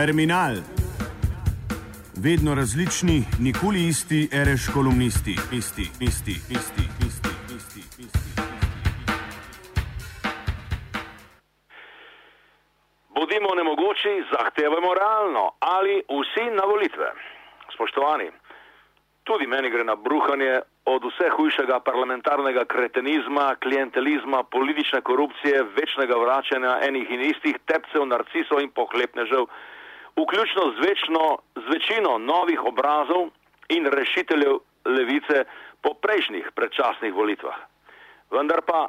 Terminal. Vedno različni, nikoli isti, reš kolumnisti, isti, isti, isti, isti, isti, isti. Bodimo nemogoči, zahtevajmo realno ali vsi na volitve. Spoštovani, tudi meni gre na bruhanje od vse hujšega parlamentarnega kretenizma, klientelizma, politične korupcije, večnega vračanja enih in istih tepcev, narcisov in pohlepnežev, vključno z, večno, z večino novih obrazov in rešiteljev levice po prejšnjih predčasnih volitvah. Vendar pa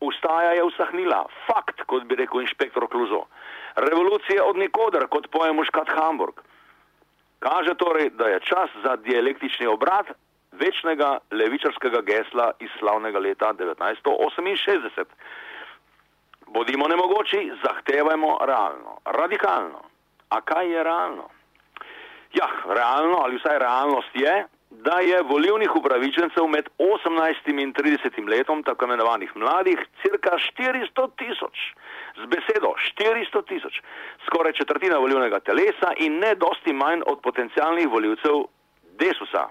ustaja je usahnila, fakt, kot bi rekel inšpektor Kluzo. Revolucija od nikoder, kot poje muškat Hamburg. Kaže torej, da je čas za dialektični obrat večnega levičarskega gesla iz slavnega leta 1968. Bodimo nemogoči, zahtevajmo realno, radikalno. A kaj je realno? Ja, realno ali vsaj realnost je, da je volivnih upravičencev med 18 in 30 letom, tako imenovanih mladih, cirka 400 tisoč. Z besedo 400 tisoč, skoraj četrtina volivnega telesa in ne dosti manj od potencijalnih voljivcev desusa.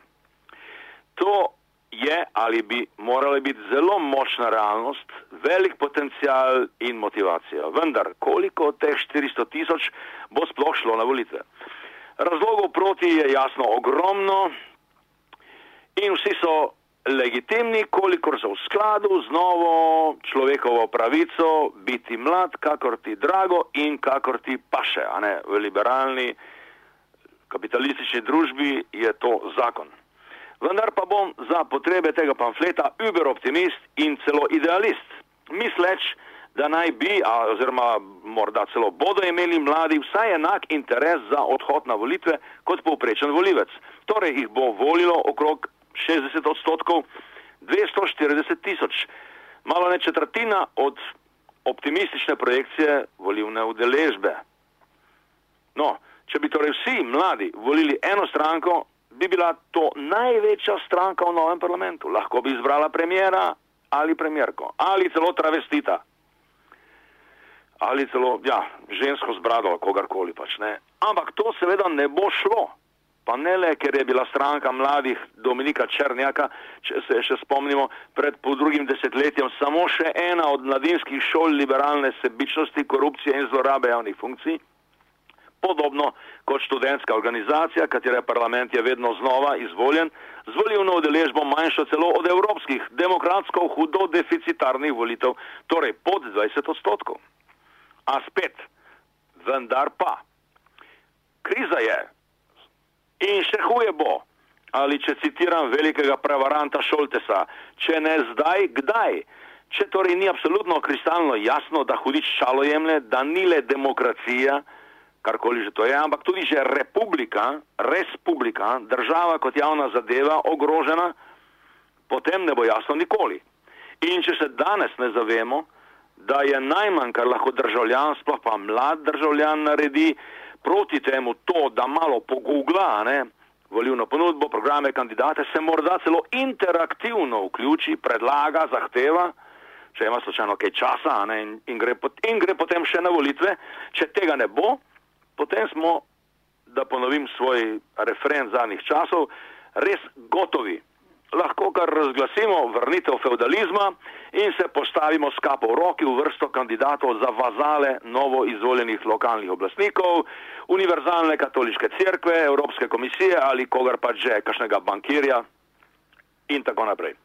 To je ali bi morala biti zelo močna realnost, velik potencial in motivacija. Vendar, koliko od teh 400 tisoč bo sploh šlo na volitve? Razlogov proti je jasno ogromno in vsi so legitimni, kolikor so v skladu z novo človekovo pravico biti mlad, kakor ti drago in kakor ti paše. V liberalni kapitalistični družbi je to zakon. Vendar pa bom za potrebe tega pamfleta uber optimist in celo idealist, misleč, da naj bi, oziroma morda celo bodo imeli mladi vsaj enak interes za odhod na volitve kot povprečen volivec. Torej jih bo volilo okrog 60 odstotkov, 240 tisoč, malo ne četrtina od optimistične projekcije volivne udeležbe. No, če bi torej vsi mladi volili eno stranko, bi bila to največja stranka v novem parlamentu. Lahko bi izbrala premjera ali premjerko, ali celo travestita, ali celo ja, žensko z brado, kogarkoli pač ne. Ampak to seveda ne bo šlo. Pa ne le, ker je bila stranka mladih Dominika Črnjaka, če se še spomnimo, pred drugim desetletjem samo še ena od mladinskih šol liberalne sebičnosti, korupcije in zlorabe javnih funkcij. Podobno kot študentska organizacija, katere parlament je vedno znova izvoljen, z volivno udeležbo manjšo celo od evropskih, demokratsko hudo deficitarnih volitev, torej pod 20 odstotkov. A spet, vendar pa, kriza je in še huje bo, ali če citiram velikega prevaranta Šoltesa, če ne zdaj, kdaj? Če torej ni absolutno kristalno jasno, da hudič šalo jemlje, da ni le demokracija, karkoli že to je, ampak tudi že republika, respublika, država kot javna zadeva ogrožena, potem ne bo jasno nikoli. In če se danes ne zavemo, da je najmanj, kar lahko državljan, sploh pa mlad državljan naredi, proti temu to, da malo pogugla, ne, volivno ponudbo, programe, kandidate, se morda celo interaktivno vključi, predlaga, zahteva, če ima slučajno kaj časa ne, in, in, gre pot, in gre potem še na volitve, če tega ne bo, potem smo, da ponovim svoj referen zadnjih časov, res gotovi. Lahko kar razglasimo vrnitev feudalizma in se postavimo s kapo v roki v vrsto kandidatov za vazale novo izvoljenih lokalnih oblastnikov, univerzalne katoliške cerkve, Evropske komisije ali kogar pa že, kakšnega bankirja in tako naprej.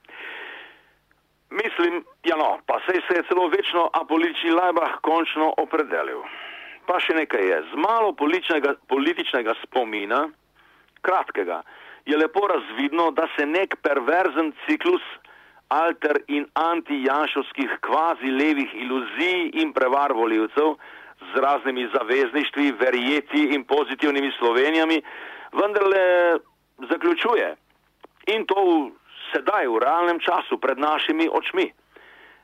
Mislim, ja no, pa sej se je celo večno apolitični lajbah končno opredelil. Pa še nekaj je, z malo političnega, političnega spomina, kratkega, je lepo razvidno, da se nek perverzen ciklus alter in anti-janšovskih kvazi levih iluzij in prevar voljivcev z raznimi zavezništvi, verjeti in pozitivnimi slovenijami vendarle zaključuje. In to v, sedaj, v realnem času, pred našimi očmi.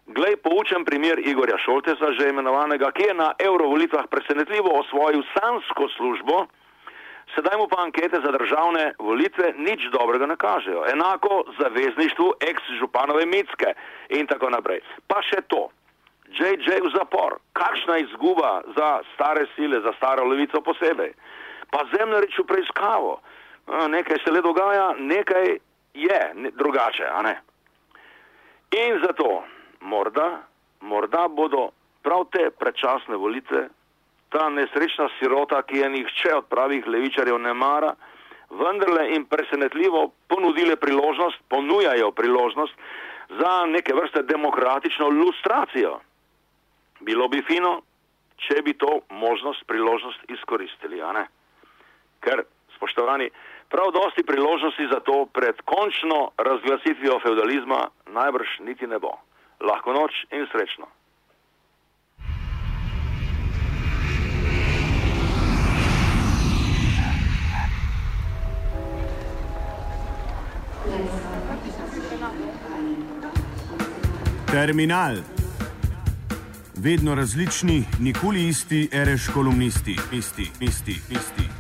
Glej, poučen primer Igorja Šoltesa, že imenovanega, ki je na eurovolitvah presenetljivo osvojil sansko službo, sedaj mu pa ankete za državne volitve nič dobrega ne kažejo. Enako zavezništvu ex-županove Mitske in tako naprej. Pa še to. JJ v zapor. Kakšna izguba za stare sile, za staro levico posebej. Pa zemljarič v preiskavo. Nekaj se le dogaja, nekaj je drugače, a ne? In zato morda, morda bodo prav te predčasne volitve, ta nesrečna sirota, ki je nihče od pravih levičarjev ne mara, vendarle in presenetljivo ponudile priložnost, ponujajo priložnost za neke vrste demokratično lustracijo. Bilo bi fino, če bi to možnost, priložnost izkoristili, a ne? Ker, spoštovani, prav dosti priložnosti za to pred končno razglasitvijo feudalizma najbrž niti ne bo. Lahko noč in srečno. Terminal. Vedno različni, nikoli isti, reš kolumnisti, isti, isti, isti, isti, isti, isti. isti.